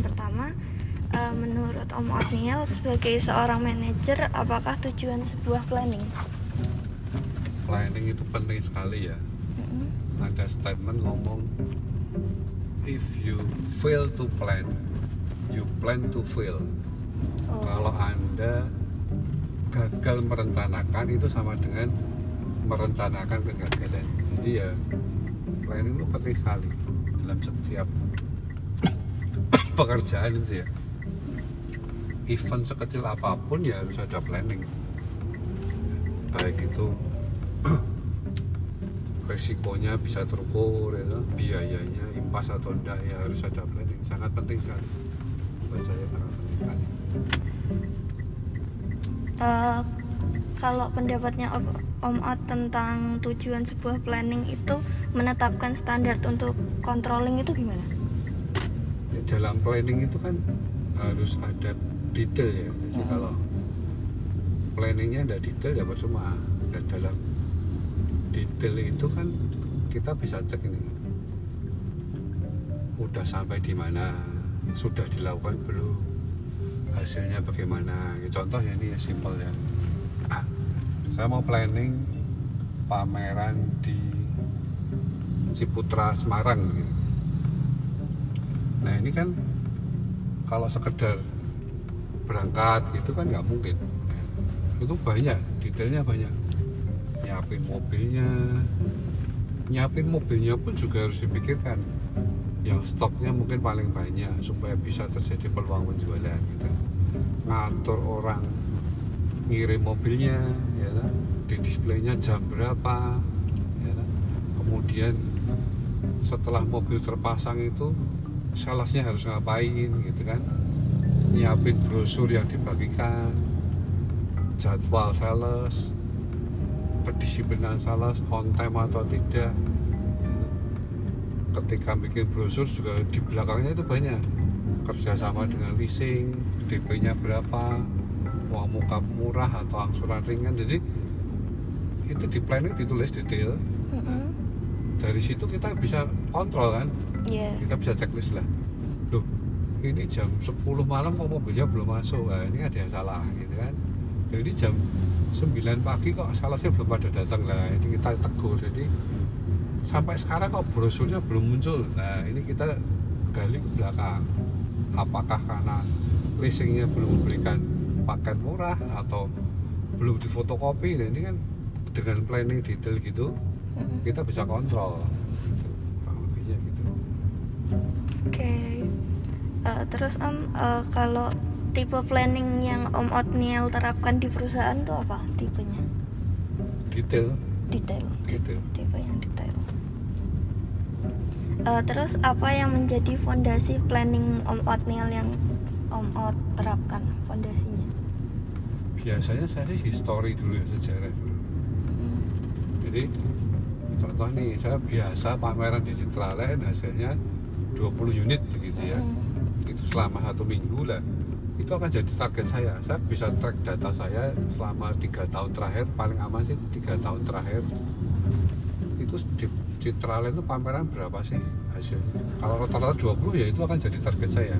pertanyaan pertama Eh, menurut Om Otniel sebagai seorang manajer apakah tujuan sebuah planning planning itu penting sekali ya Mm-mm. ada statement ngomong if you fail to plan you plan to fail Oh. kalau anda gagal merencanakan itu sama dengan merencanakan kegagalan jadi ya planning itu penting sekali dalam setiap pekerjaan itu ya. Event sekecil apa pun ya harus ada planning. Baik itu resikonya bisa terukur ya, biayanya impas atau enggak ya harus ada planning. Sangat penting sekali. Buat saya sangat penting sekali. Eh, kalau pendapatnya Om Ot tentang tujuan sebuah planning itu menetapkan standar untuk controlling itu gimana? Dalam planning itu kan harus ada detail ya. Jadi Mm. kalau planningnya ada detail ya percuma. Dan dalam detail itu kan kita bisa cek ini. Udah sampai di mana? Sudah dilakukan belum? Hasilnya bagaimana? Ya, contoh ya ini ya simpel ya. Saya mau planning pameran di Ciputra Semarang. gitu. Nah ini kan kalau sekedar berangkat gitu kan nggak mungkin. Itu banyak detailnya banyak. Nyiapin mobilnya. Nyiapin mobilnya pun juga harus dipikirkan. Yang stoknya mungkin paling banyak supaya bisa terjadi peluang penjualan gitu. Ngatur orang ngirim mobilnya ya kan? di displaynya jam berapa ya kan? kemudian setelah mobil terpasang itu salesnya harus ngapain gitu kan? Nyiapin brosur yang dibagikan jadwal sales kedisiplinan sales on time atau tidak. Ketika bikin brosur juga di belakangnya itu banyak. Kerjasama dengan leasing DP nya berapa uang muka murah atau angsuran ringan. Jadi itu di planning ditulis detail. Dari situ kita bisa kontrol kan? Iya. kita bisa checklist lah. Loh ini jam 10 malam kok mobilnya belum masuk? Nah, ini ada yang salah gitu kan? Jadi jam 9 pagi kok salesnya belum pada datang lah. Ini kita tegur jadi sampai sekarang kok brosurnya belum muncul. Nah ini kita gali ke belakang. Apakah karena leasingnya belum memberikan paket murah atau belum difotokopi? Nah ini kan dengan planning detail gitu. Kita bisa kontrol kurang lebihnya gitu Oke. Eh, terus Om, eh, kalau tipe planning yang Om Otniel terapkan di perusahaan tuh apa tipenya? detail Detail. gitu Tipe yang detail. Eh, terus apa yang menjadi fondasi planning Om Otniel yang Om Ot terapkan fondasinya? biasanya saya sih history dulu ya sejarah dulu Mm. jadi contoh nih saya biasa pameran di Citraland hasilnya 20 unit begitu ya Mm. itu selama satu minggu lah itu akan jadi target saya saya bisa track data saya selama tiga tahun terakhir paling aman sih tiga tahun terakhir itu di Citraland itu pameran berapa sih hasilnya kalau rata-rata 20 ya itu akan jadi target saya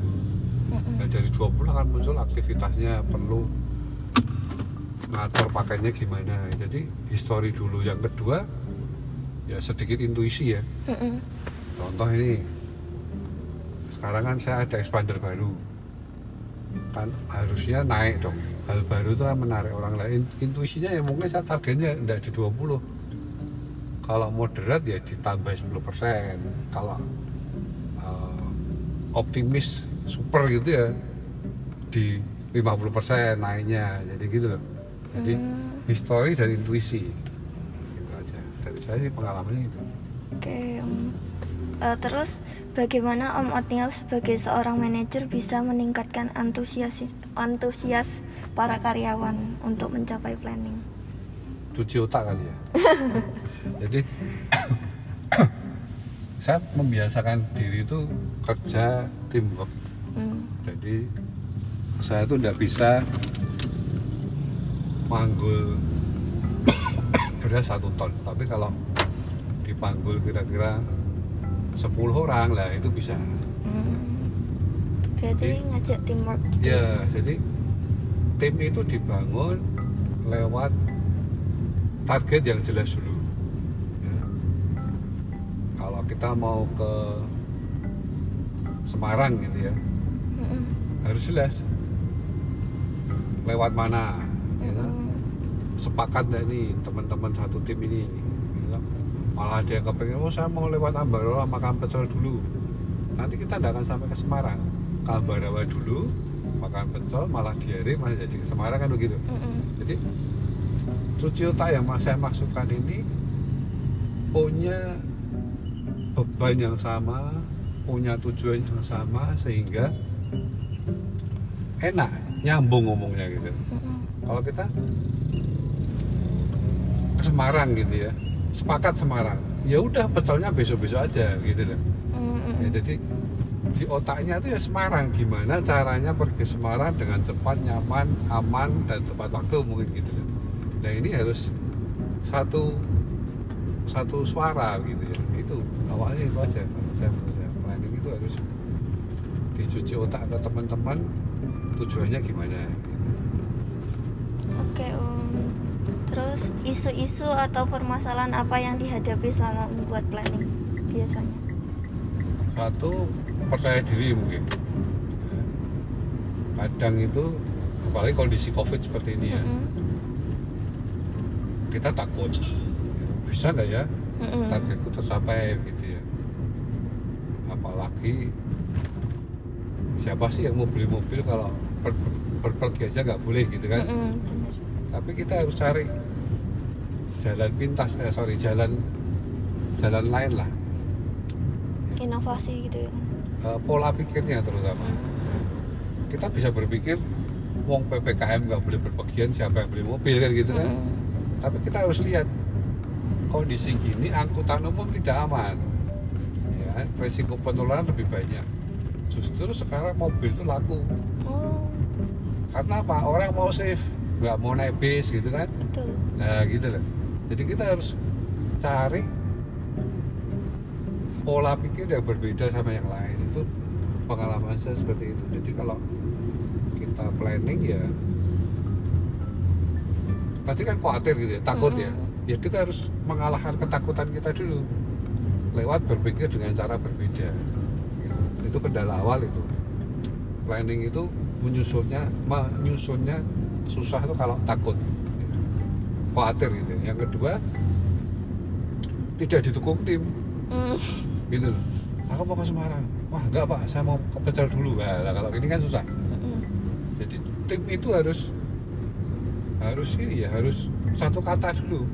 Mm-mm. Nah, dari 20 akan muncul aktivitasnya perlu ngatur pakainya gimana. Jadi history dulu. Yang kedua ya sedikit intuisi ya. Mm-mm. Contoh ini sekarang kan saya ada expander baru. Kan harusnya naik dong. Hal baru itu kan menarik orang lain. Intuisinya ya mungkin saya targetnya enggak di 20. Kalau moderat ya ditambah 10%. Kalau eh, optimis super gitu ya di 50% naiknya. Jadi gitu loh. Jadi Hmm. history dan intuisi. Saya sih pengalamannya itu. Oke, Om. Eh, terus bagaimana Om Otniel sebagai seorang manajer bisa meningkatkan antusias antusias para karyawan untuk mencapai planning? cuci otak kali ya. Jadi saya membiasakan diri itu kerja teamwork. Hmm. Jadi saya tuh tidak bisa manggul beras satu ton. Tapi kalau dipanggul kira-kira 10 orang lah itu bisa. Hmm. berarti Jadi- ngajak teamwork gitu. ya jadi tim itu dibangun lewat target yang jelas dulu Ya. kalau kita mau ke Semarang gitu ya Mm-mm. harus jelas lewat mana ya kan? Mm-mm. Sepakat nggak nih teman-teman satu tim ini. Malah ada yang kepengen oh saya mau lewat Ambarawa makan pecel dulu. Nanti kita tidak akan sampai ke Semarang. Ke Ambarawa dulu makan pecel malah diare malah jadi ke Semarang kan begitu. Jadi cuci otak yang saya maksudkan ini punya beban yang sama punya tujuan yang sama sehingga enak nyambung ngomongnya gitu. Kalau kita ke Semarang gitu ya. Sepakat Semarang. Ya udah pecelnya besok-besok aja gitu loh. Ya, jadi di otaknya itu ya Semarang. Gimana caranya pergi Semarang dengan cepat nyaman aman dan tepat waktu mungkin gitu loh. Nah ini harus satu satu suara gitu ya. Itu awalnya itu aja saya saya planning itu harus dicuci otak ke teman-teman tujuannya gimana gitu. Oke Om. Terus isu-isu atau permasalahan apa yang dihadapi selama membuat planning biasanya? satu percaya diri mungkin kadang itu apalagi kondisi covid seperti ini ya Mm-mm. kita takut bisa nggak ya Mm-mm. targetku tercapai gitu ya apalagi siapa sih yang mau beli mobil kalau per- per- pergi aja nggak boleh gitu kan Mm-mm, bener. tapi kita harus cari jalan pintas eh sorry jalan jalan lain lah. Inovasi gitu ya. Eh, pola pikirnya terutama. Kita bisa berpikir wong ppkm nggak boleh berpergian siapa yang beli mobil kan gitu kan. Mm-mm. tapi kita harus lihat kondisi gini angkutan umum tidak aman. Ya kan? resiko penularan lebih banyak. Justru sekarang mobil itu laku. Oh, karena apa? Orang mau safe nggak mau naik bis gitu kan. Betul. nah gitu loh jadi kita harus cari pola pikir yang berbeda sama yang lain. Itu pengalaman saya seperti itu. Jadi kalau kita planning ya tadi kan khawatir gitu ya takut ya. Ya kita harus mengalahkan ketakutan kita dulu lewat berpikir dengan cara berbeda. Itu kendala awal itu. Planning itu menyusunnya menyusunnya susah tuh kalau takut khawatir gitu yang kedua tidak didukung tim Mm. gitu aku mau ke Semarang wah enggak pak saya mau ke Pecel dulu nah, kalau ini kan susah Mm-mm. jadi tim itu harus harus ini ya harus satu kata dulu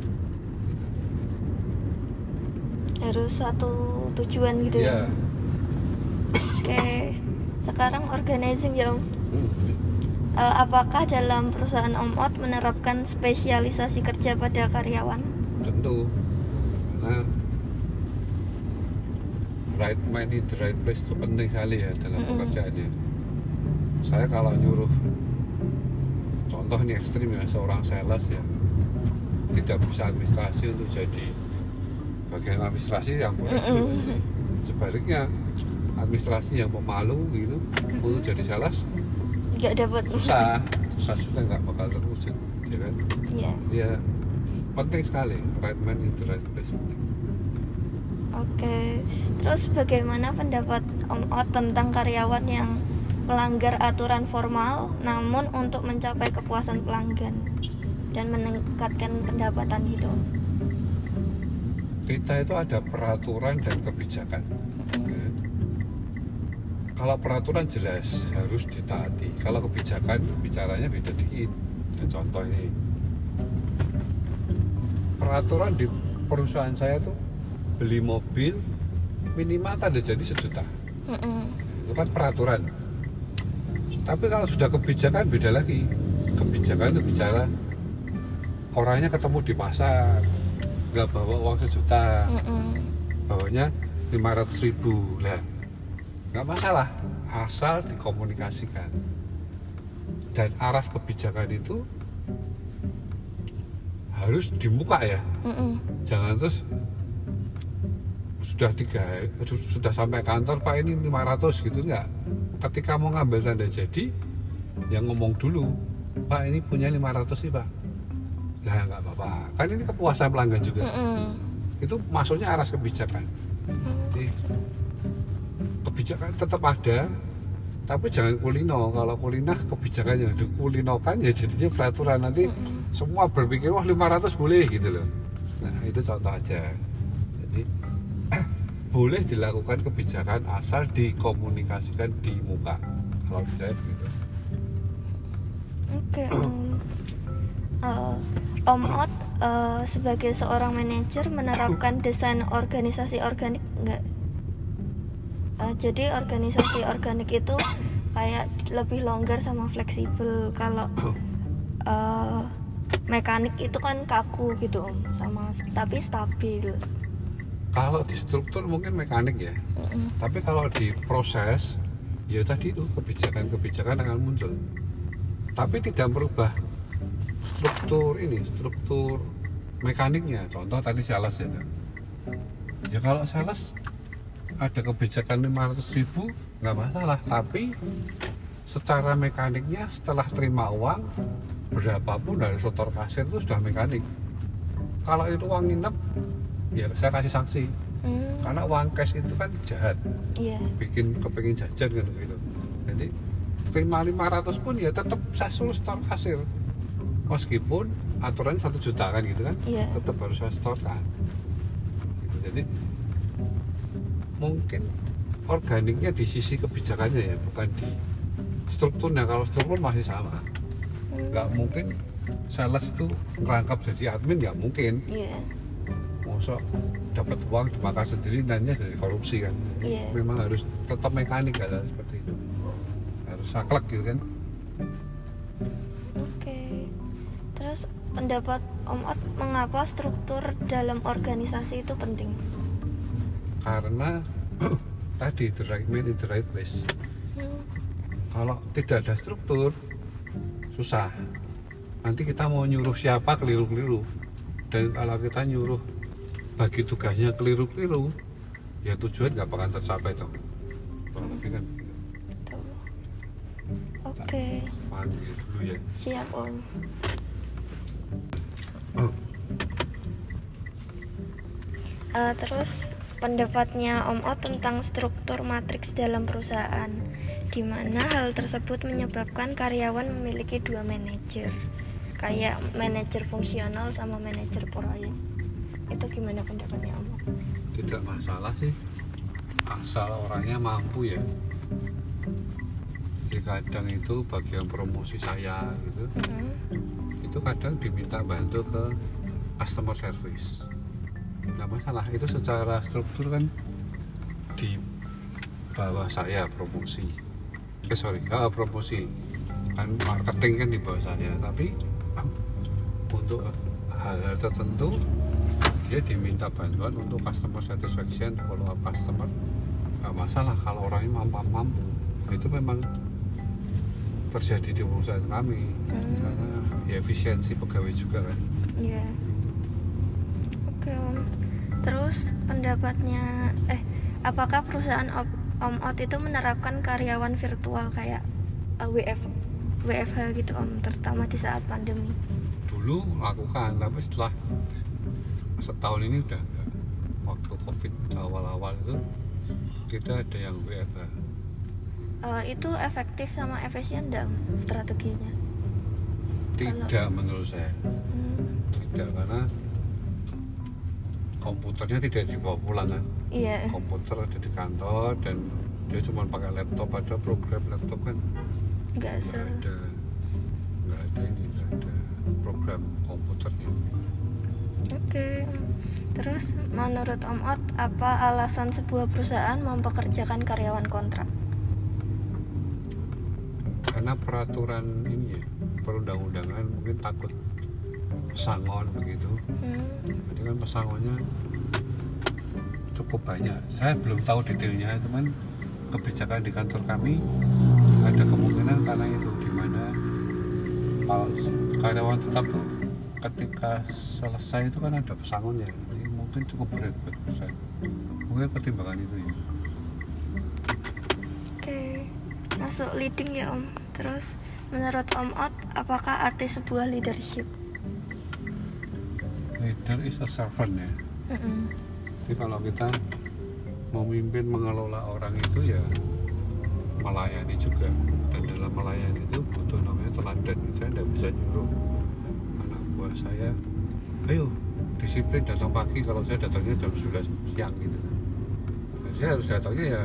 Harus satu tujuan gitu ya ya. Oke. Sekarang organizing ya Om. Eh, apakah dalam perusahaan Om Ot menerapkan spesialisasi kerja pada karyawan? tentu karena right man in the right place itu penting sekali ya dalam Mm-mm. pekerjaan ya saya kalau nyuruh contoh ini ekstrim ya seorang sales ya tidak bisa administrasi untuk jadi bagian administrasi yang boleh Mm-mm. pasti. sebaliknya administrasi yang pemalu gitu untuk jadi sales Nggak dapat. susah susah juga nggak bakal terwujud ya kan Iya. ya penting sekali right man in the right place. Oke. Terus bagaimana pendapat Om Ot tentang karyawan yang melanggar aturan formal namun untuk mencapai kepuasan pelanggan dan meningkatkan pendapatan gitu? kita itu ada peraturan dan kebijakan. Kalau peraturan jelas harus ditaati. Kalau kebijakan bicaranya beda dikit. Ya, contoh ini. Peraturan di perusahaan saya tuh beli mobil minimal tanda jadi sejuta. Mm-mm. itu kan peraturan. Tapi kalau sudah kebijakan beda lagi. Kebijakan itu bicara orangnya ketemu di pasar nggak bawa uang sejuta. Mm-mm. bawanya 500 ribu. Lah nggak masalah asal dikomunikasikan. Dan aras kebijakan itu harus dibuka ya. Mm-mm. jangan terus sudah tiga sudah sampai kantor pak ini 500 gitu nggak. Ketika mau ngambil tanda jadi yang ngomong dulu pak ini punya 500 sih pak. Lah nggak apa-apa. Kan ini kepuasan pelanggan juga. Mm-mm. itu masuknya arah kebijakan. Jadi, kebijakan tetap ada tapi jangan kulino kalau kulino kebijakannya dikulinokan ya jadinya peraturan nanti Mm-mm. semua berpikir wah 500 boleh gitu loh nah itu contoh aja jadi boleh dilakukan kebijakan asal dikomunikasikan di muka kalau di saya begitu Oke, Om. Eh, Om Ot eh, sebagai seorang manajer menerapkan desain organisasi organik enggak? Eh, jadi organisasi organik itu kayak lebih longgar sama fleksibel. Kalau eh, mekanik itu kan kaku gitu Om, sama tapi stabil. kalau di struktur mungkin mekanik ya Mm-mm. tapi kalau di proses ya tadi itu kebijakan-kebijakan akan muncul tapi tidak merubah struktur ini struktur mekaniknya contoh tadi sales ya ya kalau sales ada kebijakan 500 ribu nggak masalah. Tapi secara mekaniknya setelah terima uang berapapun dari setor kasir itu sudah mekanik. Kalau itu uang nginep ya saya kasih sanksi. Hmm, karena uang cash itu kan jahat. Iya. bikin kepengin jajan kan gitu. Jadi terima 500 pun ya tetap saya suruh store kasir. Meskipun aturannya satu juta kan gitu kan Iya. tetap harus saya store kan Gitu. jadi mungkin organiknya di sisi kebijakannya ya bukan di strukturnya kalau struktur masih sama nggak mungkin sales itu merangkap jadi admin nggak mungkin Iya. mosok dapat uang dimakan sendiri nantinya jadi korupsi kan Iya. memang harus tetap mekanik kan seperti itu harus saklek gitu kan Oke. Terus pendapat Om Ot mengapa struktur dalam organisasi itu penting? Karena tadi the right man in the right place. Kalau tidak ada struktur susah. Nanti kita mau nyuruh siapa keliru-keliru. Dan kalau kita nyuruh bagi tugasnya keliru-keliru ya tujuan nggak bakal tercapai dong Kurang lebih kan betul. Oke, panggil dulu ya. Siap Om. Eh, terus pendapatnya Om Ot tentang struktur matriks dalam perusahaan, di mana hal tersebut menyebabkan karyawan memiliki dua manajer, kayak manajer fungsional sama manajer proyek. Itu gimana pendapatnya Om Ot? tidak masalah sih asal orangnya mampu ya jadi kadang itu bagian promosi saya gitu Hmm, itu kadang diminta bantu ke customer service nggak masalah. Itu secara struktur kan di bawah saya promosi. Eh sorry. Ah, promosi. Kan marketing kan di bawah saya. Tapi untuk hal-hal tertentu dia diminta bantuan untuk customer satisfaction follow up customer. Nggak masalah kalau orangnya mampu mampu. Itu memang terjadi di perusahaan kami. Hmm. karena ya efisiensi pegawai juga kan. Iya. Terus pendapatnya, eh, apakah perusahaan Om, Om Ot itu menerapkan karyawan virtual kayak eh, WF, WFH gitu Om, terutama di saat pandemi? dulu lakukan tapi setelah setahun ini udah waktu covid awal-awal itu kita ada yang WFH Eh, itu efektif sama efisien dong strateginya? tidak menurut saya. Hmm, tidak karena komputernya tidak dibawa pulang kan iya. komputer ada di kantor dan dia cuma pakai laptop ada program laptop kan Nggak ada nggak ada ini nggak ada program komputernya Oke. Terus menurut Om Ot, apa alasan sebuah perusahaan mempekerjakan karyawan kontrak? karena peraturan ini ya perundang-undangan mungkin takut pesangon begitu. Hmm, jadi kan pesangonnya cukup banyak. Saya belum tahu detailnya cuman kebijakan di kantor kami ada kemungkinan karena itu di mana kalau karyawan tetap tuh ketika selesai itu kan ada pesangonnya jadi mungkin cukup berat buat saya. Mungkin pertimbangan itu ya. Oke, masuk leading ya Om. Terus menurut Om Ot, apakah arti sebuah leadership? Leader is a servant ya. Mm-mm. jadi kalau kita memimpin mengelola orang itu ya melayani juga. Dan dalam melayani itu butuh namanya teladan. Saya tidak bisa nyuruh anak buah saya ayo disiplin datang pagi. Kalau saya datangnya jam 11 siang gitu nah, saya harus datangnya ya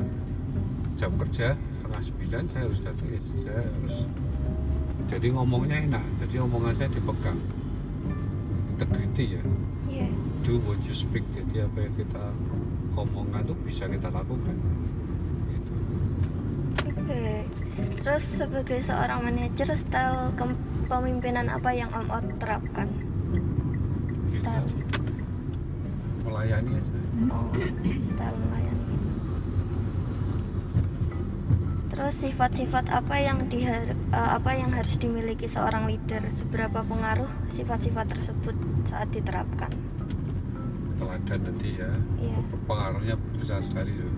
jam kerja setengah sembilan saya harus datang ya. Saya harus jadi ngomongnya enak. Jadi omongan saya dipegang integrity ya Iya. do what you speak jadi apa yang kita omongkan itu bisa kita lakukan gitu. Oke. Terus sebagai seorang manajer, style kepemimpinan apa yang Om Ot terapkan? Style. melayani aja Oh, style melayani. Terus sifat-sifat apa yang dihar- eh, apa yang harus dimiliki seorang leader? Seberapa pengaruh sifat-sifat tersebut saat diterapkan? teladan nanti ya Iya. pengaruhnya besar sekali loh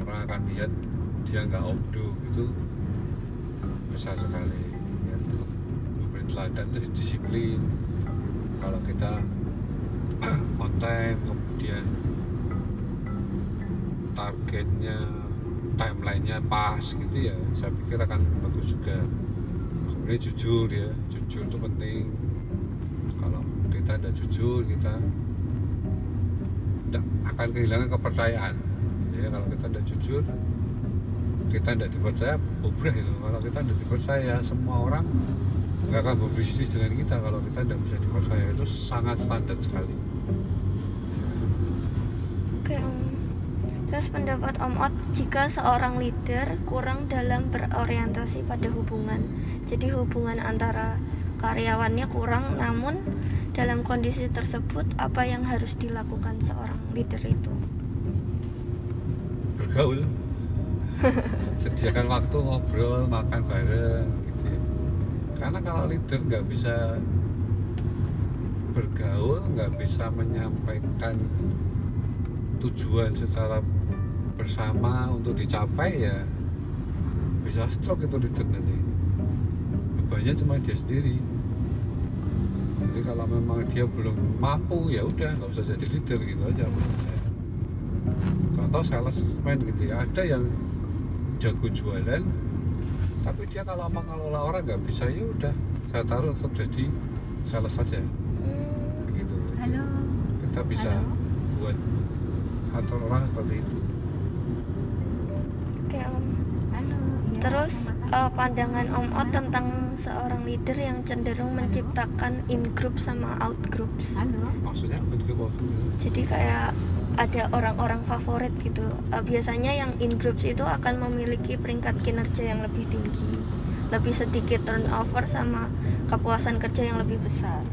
orang akan lihat dia nggak omdo itu besar sekali ya. memberi teladan itu disiplin kalau kita on time kemudian targetnya timelinenya pas gitu ya. Saya pikir akan bagus juga. Kemudian jujur ya jujur itu penting. Kalau kita tidak jujur kita tidak akan kehilangan kepercayaan. Jadi kalau kita tidak jujur kita tidak dipercaya bubrah itu. Kalau kita tidak dipercaya semua orang nggak akan berbisnis dengan kita. Kalau kita tidak bisa dipercaya itu sangat standar sekali. Oke Om. Terus pendapat Om Ot, jika seorang leader kurang dalam berorientasi pada hubungan, jadi hubungan antara karyawannya kurang, namun dalam kondisi tersebut apa yang harus dilakukan seorang leader itu? bergaul sediakan waktu ngobrol makan bareng gitu karena kalau leader nggak bisa bergaul nggak bisa menyampaikan tujuan secara bersama untuk dicapai ya bisa stroke itu leader nanti. Bebannya cuma dia sendiri. Jadi kalau memang dia belum mampu ya udah nggak usah jadi leader gitu aja contoh salesman gitu ya ada yang jago jualan tapi dia kalau mengelola orang nggak bisa ya udah saya taruh tetap jadi sales saja. Hmm, gitu. Halo. kita bisa Halo. buat atur orang seperti itu Oke Om. Halo. Terus kasih. pandangan Om Ot tentang seorang leader yang cenderung menciptakan in group sama out groups. Halo. maksudnya untuk waktu Jadi kayak ada orang-orang favorit gitu. Eh, biasanya yang in groups itu akan memiliki peringkat kinerja yang lebih tinggi, lebih sedikit turnover sama kepuasan kerja yang lebih besar.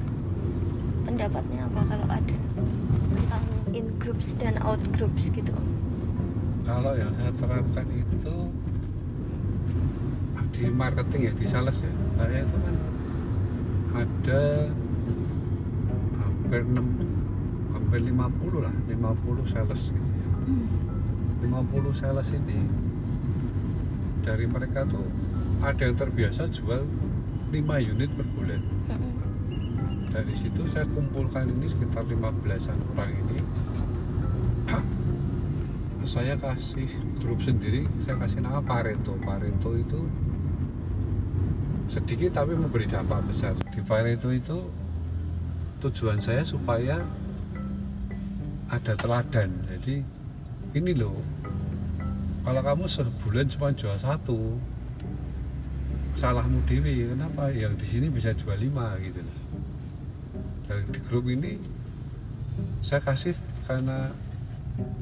Pendapatnya apa kalau ada tentang in groups dan out groups gitu? Kalau yang saya terapkan itu di marketing ya di sales ya. Saya itu kan ada hampir 6 hampir 50 lah 50 sales gitu ya. Hmm. 50 sales ini dari mereka tuh ada yang terbiasa jual 5 unit per bulan. Dari situ saya kumpulkan ini sekitar 15an orang ini saya kasih grup sendiri saya kasih nama Pareto Pareto itu sedikit tapi memberi dampak besar. Di Pareto itu tujuan saya supaya ada teladan. Jadi ini loh kalau kamu sebulan cuma jual satu salahmu dewi kenapa? Yang di sini bisa jual lima gitu loh. Dan di grup ini saya kasih karena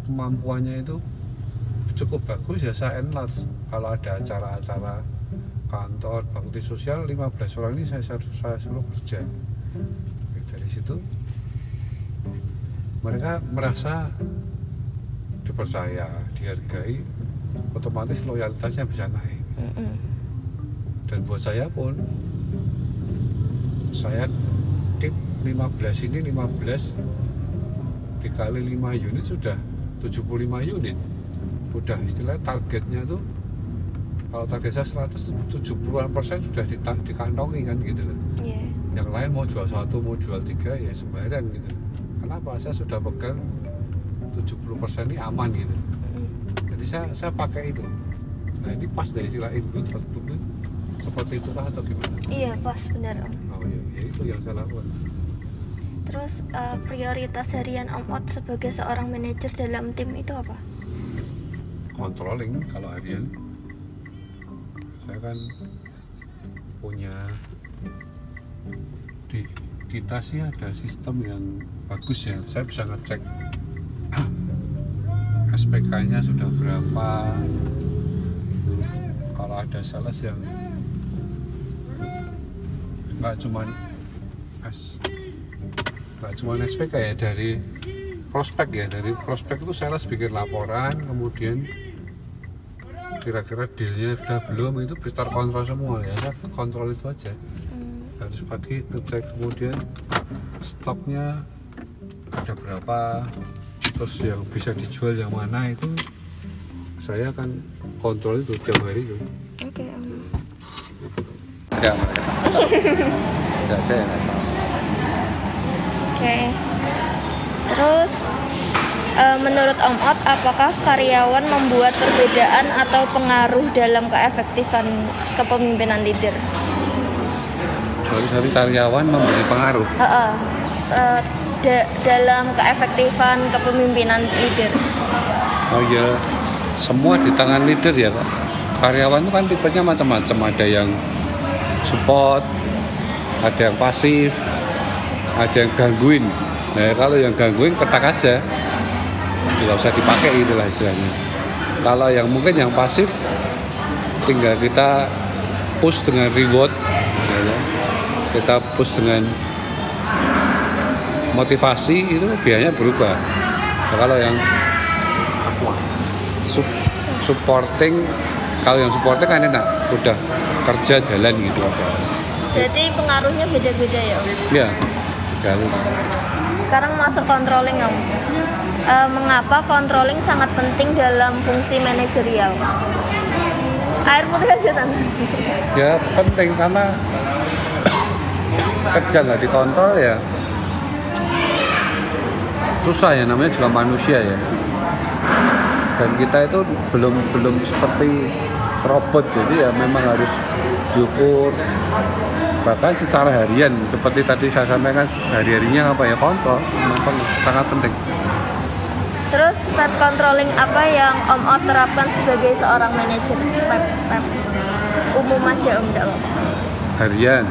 kemampuannya itu cukup bagus ya saya enlarge. Kalau ada acara-acara kantor bakti sosial 15 orang ini saya, saya suruh kerja. Oke, dari situ mereka merasa dipercaya dihargai otomatis loyalitasnya bisa naik. Dan buat saya pun saya keep 15 ini 15 dikali 5 unit sudah 75 unit. Udah istilahnya targetnya tuh kalau target saya 170-an persen sudah dita- dikantongi kan gitu loh. Iya. yang lain mau jual satu mau jual tiga ya sembarang gitu. Kenapa? Saya sudah pegang 70% ini aman gitu. Mm. jadi saya saya pakai itu. Nah ini pas dari istilah input output seperti itu kah atau gimana? Iya, pas benar Om. oh ya, ya itu yang saya lakukan Terus eh, prioritas harian Om Ot sebagai seorang manajer dalam tim itu apa? controlling kalau harian. Saya kan punya di kita sih ada sistem yang bagus ya. Saya bisa ngecek SPK-nya sudah berapa. Kalau ada sales yang nggak cuman S nggak cuman SPK ya dari prospek ya dari prospek itu sales bikin laporan kemudian kira-kira dealnya sudah belum itu bisa kontrol semua ya. Saya kontrol itu aja. Hmm, harus pagi ngecek kemudian stoknya ada berapa terus yang bisa dijual yang mana itu saya akan kontrol itu tiap hari itu. Oke, Om. ada ada saya Oke. Terus eh, menurut Om Ot, apakah karyawan membuat perbedaan atau pengaruh dalam keefektifan kepemimpinan leader? dari karyawan memberi pengaruh Heeh. Eh, da- dalam keefektifan kepemimpinan leader. Oh iya, semua di tangan leader ya Pak. Karyawan itu kan tipenya macam-macam, ada yang support, ada yang pasif, ada yang gangguin. Nah kalau yang gangguin ketak aja, nggak usah dipakai itulah istilahnya. Kalau yang mungkin yang pasif, tinggal kita push dengan reward, ya kan. kita push dengan motivasi itu biayanya berubah. Nah, kalau yang sup- supporting kalau yang supporting kan enak udah kerja jalan gitu Berarti pengaruhnya beda-beda ya, Om? ya harus Sekarang masuk controlling, Om. Eh, mengapa controlling sangat penting dalam fungsi manajerial? Air putih aja, Tante. ya penting karena kerja nggak dikontrol ya susah ya namanya juga manusia ya dan kita itu belum belum seperti robot jadi ya memang harus diukur bahkan secara harian seperti tadi saya sampaikan hari-harinya apa ya? Kontrol. Memang sangat penting. Terus step controlling apa yang Om Ot terapkan sebagai seorang manajer? Step-step umum aja Om, apa-apa. harian.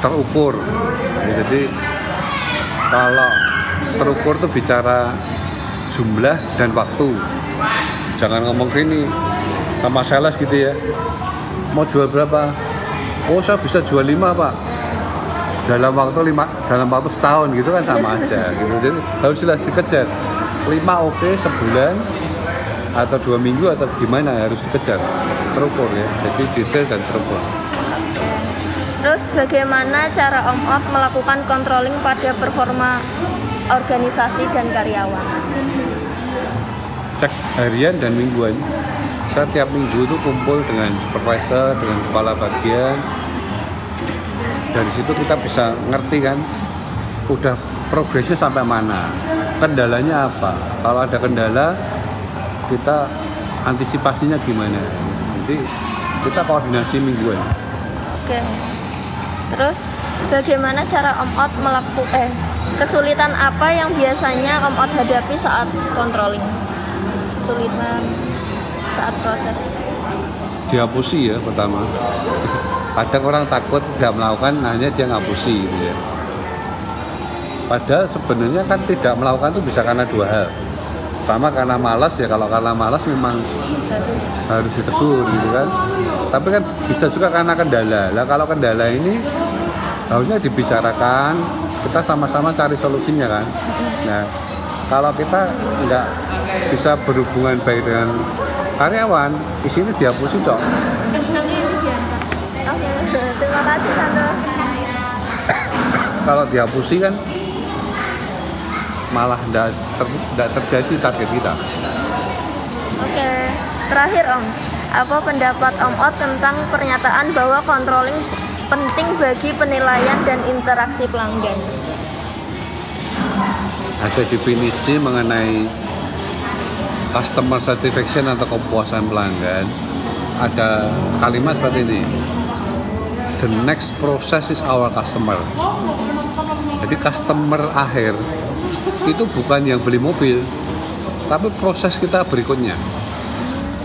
Terukur. Ya, jadi kalau terukur tuh bicara jumlah dan waktu. Jangan ngomong gini sama sales gitu ya. Mau jual berapa oh saya bisa jual lima pak. Dalam waktu lima dalam waktu setahun gitu kan sama aja gitu. Jadi harus jelas dikejar. Lima oke sebulan atau dua minggu atau gimana harus dikejar. Terukur ya jadi detail dan terukur. Terus bagaimana cara Om Ot melakukan controlling pada performa organisasi dan karyawan? cek harian dan mingguan. Saya tiap minggu itu kumpul dengan supervisor dengan kepala bagian dari situ kita bisa ngerti kan udah progresnya sampai mana kendalanya apa kalau ada kendala kita antisipasinya gimana jadi kita koordinasi mingguan Oke. Terus bagaimana cara Om Ot melakukan eh kesulitan apa yang biasanya Om Ot hadapi saat controlling? Kesulitan saat proses. dihapusi ya pertama kadang orang takut tidak melakukan hanya dia ngapusi gitu ya. Padahal sebenarnya kan tidak melakukan itu bisa karena dua hal. Pertama karena malas ya kalau karena malas memang harus ditegur gitu kan. Tapi kan bisa juga karena kendala. Lah kalau kendala ini harusnya dibicarakan kita sama-sama cari solusinya kan. Nah kalau kita nggak bisa berhubungan baik dengan karyawan di sini dihapusi dong kasih Tante. kalau dihapusi kan malah tidak terjadi target kita. Oke, terakhir Om, apa pendapat Om Ot tentang pernyataan bahwa controlling penting bagi penilaian dan interaksi pelanggan? Ada definisi mengenai customer satisfaction atau kepuasan pelanggan. Ada kalimat seperti ini. The next process is our customer. Jadi customer akhir itu bukan yang beli mobil, tapi proses kita berikutnya.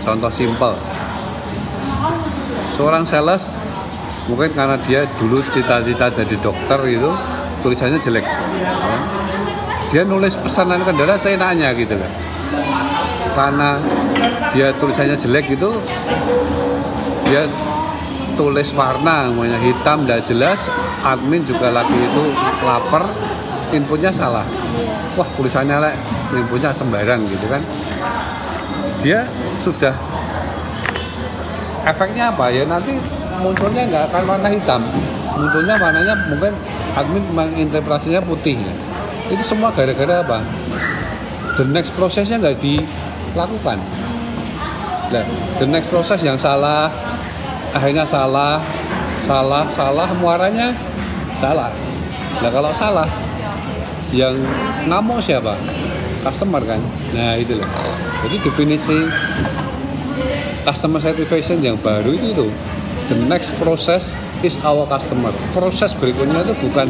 Contoh simpel. Seorang sales mungkin karena dia dulu cita-cita jadi dokter itu tulisannya jelek. Dia nulis pesanan kendaraan saya nanya gitu kan. Karena dia tulisannya jelek itu dia tulis warna namanya hitam tidak jelas. Admin juga lagi itu lapar inputnya salah. Wah tulisannya lek inputnya sembarang gitu kan. Dia sudah efeknya apa ya? Nanti munculnya nggak akan warna hitam. Munculnya warnanya mungkin admin menginterpretasinya putih. Ya. itu semua gara-gara apa? The next prosesnya nggak dilakukan. Nah, the next proses yang salah akhirnya salah salah salah muaranya salah. Nah kalau salah yang ngamuk siapa? Customer kan? Nah itu loh. Jadi definisi customer satisfaction yang baru itu itu the next process is our customer. Proses berikutnya itu bukan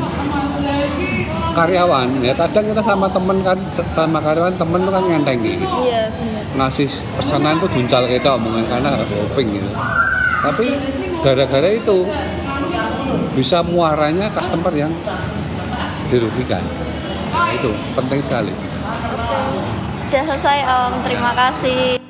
karyawan. Ya kadang kita sama temen kan sama karyawan temen itu kan ngenteng gitu Iya, ngasih pesanan tuh juncal kita omongan karena shopping gitu tapi gara-gara itu bisa muaranya customer yang dirugikan. Nah, itu penting sekali. Sudah selesai Om, terima kasih.